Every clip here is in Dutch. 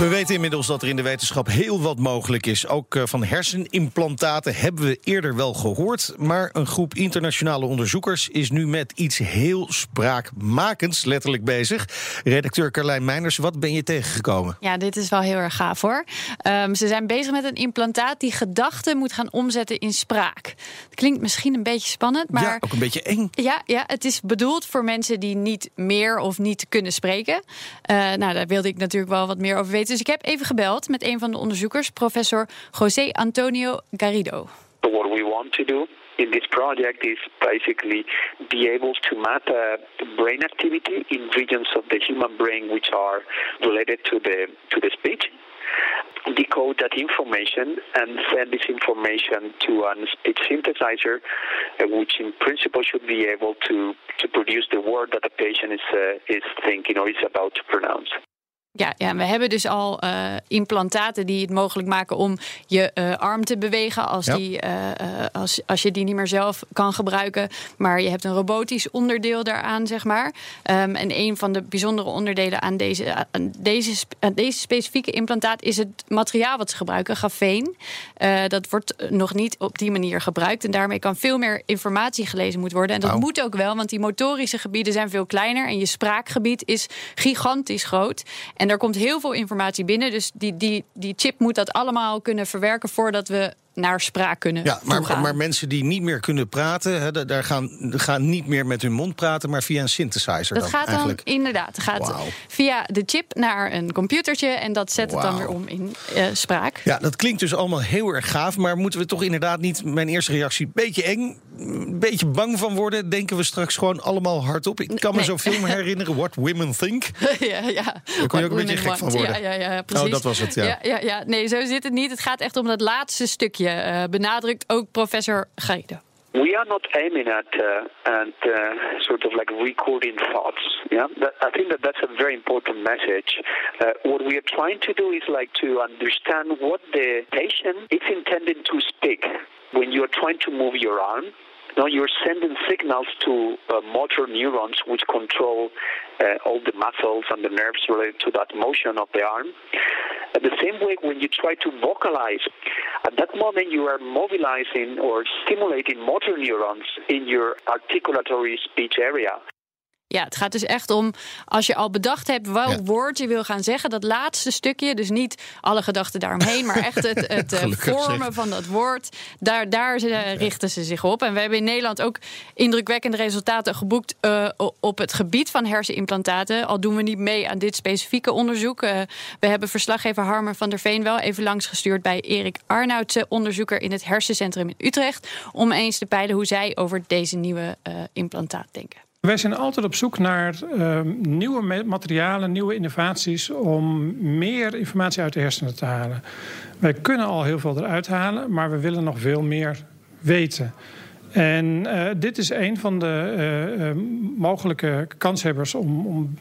We weten inmiddels dat er in de wetenschap heel wat mogelijk is. Ook eh, van hersenimplantaten hebben we eerder wel gehoord. Maar een groep internationale onderzoekers is nu met iets heel spraakmakends letterlijk bezig. Redacteur Carlijn Meiners, wat ben je tegengekomen? Ja, dit is wel heel erg gaaf hoor. Um, ze zijn bezig met een implantaat die gedachten moet gaan omzetten in spraak. Het klinkt misschien een beetje spannend, maar. Ja, ook een beetje eng. Ja, ja het is bedoeld voor mensen die niet meer of niet kunnen spreken. Uh, nou, daar wilde ik natuurlijk wel wat meer over weten. Dus ik heb even gebeld met een van de onderzoekers, professor José Antonio Garrido. What we want to do in this project is basically be able to map uh, brain activity in regions of the human brain which are related to the to the speech. decode that information and send this information to a speech synthesizer, uh, which in principle should be able to, to produce the word that the patient is, uh, is thinking or is about to pronounce. Ja, ja, we hebben dus al uh, implantaten die het mogelijk maken om je uh, arm te bewegen als, ja. die, uh, als, als je die niet meer zelf kan gebruiken. Maar je hebt een robotisch onderdeel daaraan, zeg maar. Um, en een van de bijzondere onderdelen aan deze, aan deze, aan deze specifieke implantaat is het materiaal wat ze gebruiken, grafeen. dat wordt nog niet op die manier gebruikt. En daarmee kan veel meer informatie gelezen moeten worden. En dat oh. moet ook wel, want die motorische gebieden zijn veel kleiner. En je spraakgebied is gigantisch groot. En er komt heel veel informatie binnen. Dus die, die, die chip moet dat allemaal kunnen verwerken voordat we naar spraak kunnen. Ja, maar, maar, mensen die niet meer kunnen praten, daar gaan, gaan niet meer met hun mond praten, maar via een synthesizer. Dat gaat eigenlijk. dan inderdaad. Gaat wow. via de chip naar een computertje en dat zet wow. het dan weer om in uh, spraak. Ja, dat klinkt dus allemaal heel erg gaaf, maar moeten we toch inderdaad niet, mijn eerste reactie, een beetje eng, een beetje bang van worden? Denken we straks gewoon allemaal hardop? Ik kan me nee. zo'n film herinneren, What Women Think. ja, ja. Daar kon je ook een beetje gek van worden. Ja, ja, ja, precies. Oh, dat was het, ja. ja. Ja, ja, Nee, zo zit het niet. Het gaat echt om dat laatste stukje. Uh, benadrukt ook professor Geido. We are not aiming at uh, at uh, sort of like recording thoughts. Yeah, that, I think that that's a very important message. Uh, what we are trying to do is like to understand what the patient is intending to speak when you are trying to move your arm. Now you're sending signals to uh, motor neurons which control uh, all the muscles and the nerves related to that motion of the arm. At the same way, when you try to vocalize, at that moment you are mobilizing or stimulating motor neurons in your articulatory speech area. Ja, het gaat dus echt om als je al bedacht hebt welk ja. woord je wil gaan zeggen, dat laatste stukje, dus niet alle gedachten daaromheen, maar echt het, het vormen zeg. van dat woord, daar, daar richten ze zich op. En we hebben in Nederland ook indrukwekkende resultaten geboekt uh, op het gebied van hersenimplantaten. Al doen we niet mee aan dit specifieke onderzoek. Uh, we hebben verslaggever Harmer van der Veen wel even langsgestuurd bij Erik Arnoudse, onderzoeker in het hersencentrum in Utrecht, om eens te peilen hoe zij over deze nieuwe uh, implantaat denken. Wij zijn altijd op zoek naar uh, nieuwe materialen, nieuwe innovaties om meer informatie uit de hersenen te halen. Wij kunnen al heel veel eruit halen, maar we willen nog veel meer weten. En uh, dit is een van de uh, mogelijke kanshebbers om, om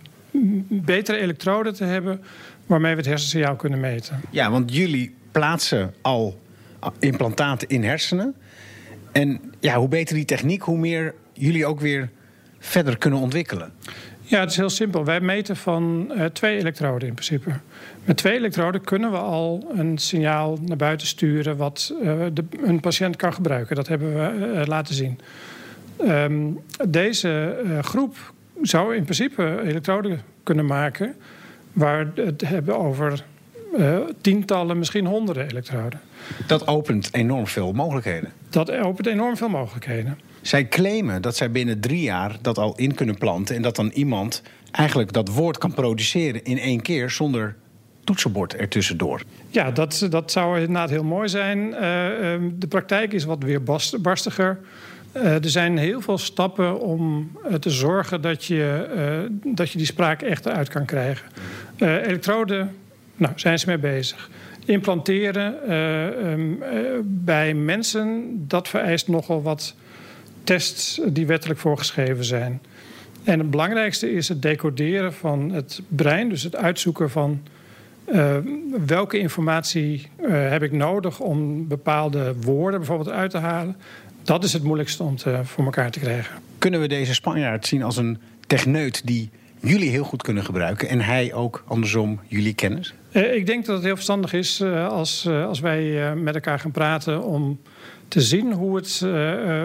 betere elektroden te hebben waarmee we het hersensignaal kunnen meten. Ja, want jullie plaatsen al implantaten in hersenen. En ja, hoe beter die techniek, hoe meer jullie ook weer verder kunnen ontwikkelen? Ja, het is heel simpel. Wij meten van uh, twee elektroden in principe. Met twee elektroden kunnen we al een signaal naar buiten sturen wat uh, de, een patiënt kan gebruiken. Dat hebben we uh, laten zien. Um, deze groep zou in principe elektroden kunnen maken waar het hebben over tientallen, misschien honderden elektroden. Dat opent enorm veel mogelijkheden. Dat opent enorm veel mogelijkheden. Zij claimen dat zij binnen drie jaar dat al in kunnen planten. En dat dan iemand eigenlijk dat woord kan produceren in één keer zonder toetsenbord ertussendoor. Ja, dat, dat zou inderdaad heel mooi zijn. Uh, de praktijk is wat weer barstiger. Uh, er zijn heel veel stappen om uh, te zorgen dat je, dat je die spraak echt eruit kan krijgen. elektroden, nou, zijn ze mee bezig. Implanteren um, bij mensen, dat vereist nogal wat tests die wettelijk voorgeschreven zijn. En het belangrijkste is het decoderen van het brein, dus het uitzoeken van uh, welke informatie uh, heb ik nodig om bepaalde woorden bijvoorbeeld uit te halen. Dat is het moeilijkste om te, voor elkaar te krijgen. Kunnen we deze Spanjaard zien als een techneut die jullie heel goed kunnen gebruiken en hij ook andersom jullie kennis? Uh, ik denk dat het heel verstandig is uh, als, uh, als wij met elkaar gaan praten om te zien hoe, het,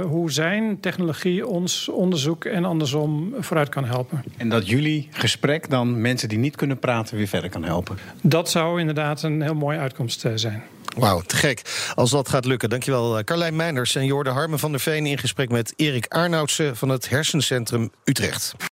hoe zijn technologie ons onderzoek en andersom vooruit kan helpen. En dat jullie gesprek dan mensen die niet kunnen praten weer verder kan helpen? Dat zou inderdaad een heel mooie uitkomst zijn. Wauw, te gek. Als dat gaat lukken. Dankjewel Carlijn Meinders en Jorde Harmen van der Veen... in gesprek met Erik Arnoudsen van het Hersencentrum Utrecht.